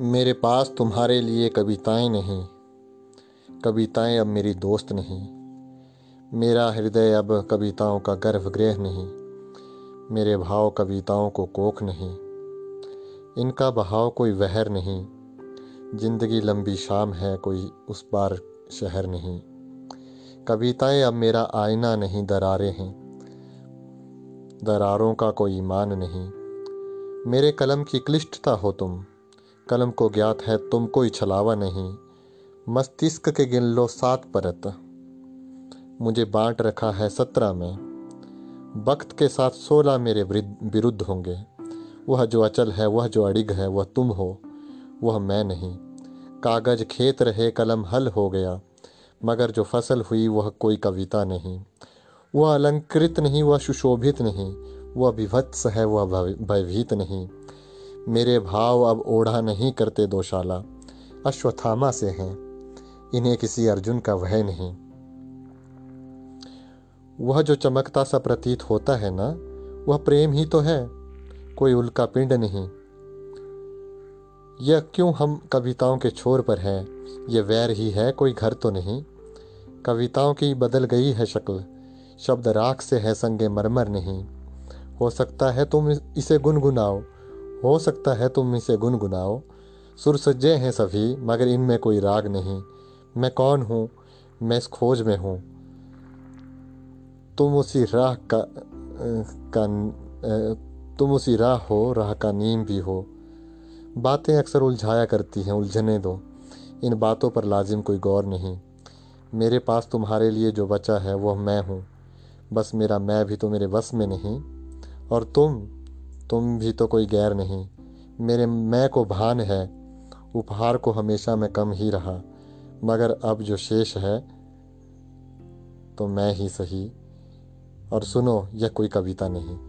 मेरे पास तुम्हारे लिए कविताएँ नहीं। कविताएँ अब मेरी दोस्त नहीं। मेरा हृदय अब कविताओं का गर्भगृह नहीं। मेरे भाव कविताओं को कोख नहीं। इनका बहाव कोई वहर नहीं। ज़िंदगी लंबी शाम है, कोई उस बार शहर नहीं। कविताएँ अब मेरा आईना नहीं, दरारें हैं। दरारों का कोई ईमान नहीं। मेरे कलम की क्लिष्टता हो तुम। कलम को ज्ञात है, तुम कोई छलावा नहीं। मस्तिष्क के गिन लो सात परत। मुझे बांट रखा है सत्रह में। वक्त के साथ सोलह मेरे विरुद्ध होंगे। वह जो अचल है, वह जो अड़िग है, वह तुम हो। वह मैं नहीं। कागज़ खेत रहे, कलम हल हो गया। मगर जो फ़सल हुई, वह कोई कविता नहीं। वह अलंकृत नहीं, वह सुशोभित नहीं। वह विभत्स है, वह भयभीत नहीं। मेरे भाव अब ओढ़ा नहीं करते दोशाला अश्वत्थामा से हैं। इन्हें किसी अर्जुन का भय नहीं। वह जो चमकता सा प्रतीत होता है ना, वह प्रेम ही तो है। कोई उल्का पिंड नहीं। यह क्यों हम कविताओं के छोर पर हैं? यह वैर ही है, कोई घर तो नहीं। कविताओं की बदल गई है शक्ल। शब्द राख से है, संगे मरमर नहीं। हो सकता है तुम इसे गुनगुनाओ। हो सकता है तुम इसे गुनगुनाओ। सुर सज्जे हैं सभी, मगर इनमें कोई राग नहीं। मैं कौन हूँ? मैं इस खोज में हूँ। तुम उसी राह का का तुम उसी राह हो, राह का नीम भी हो। बातें अक्सर उलझाया करती हैं, उलझने दो। इन बातों पर लाजिम कोई गौर नहीं। मेरे पास तुम्हारे लिए जो बचा है, वह मैं हूँ। बस मेरा मैं भी तो मेरे बस में नहीं। और तुम? तुम भी तो कोई गैर नहीं। मेरे, मैं को भान है। उपहार को हमेशा मैं कम ही रहा। मगर अब जो शेष है तो मैं ही सही। और सुनो, यह कोई कविता नहीं।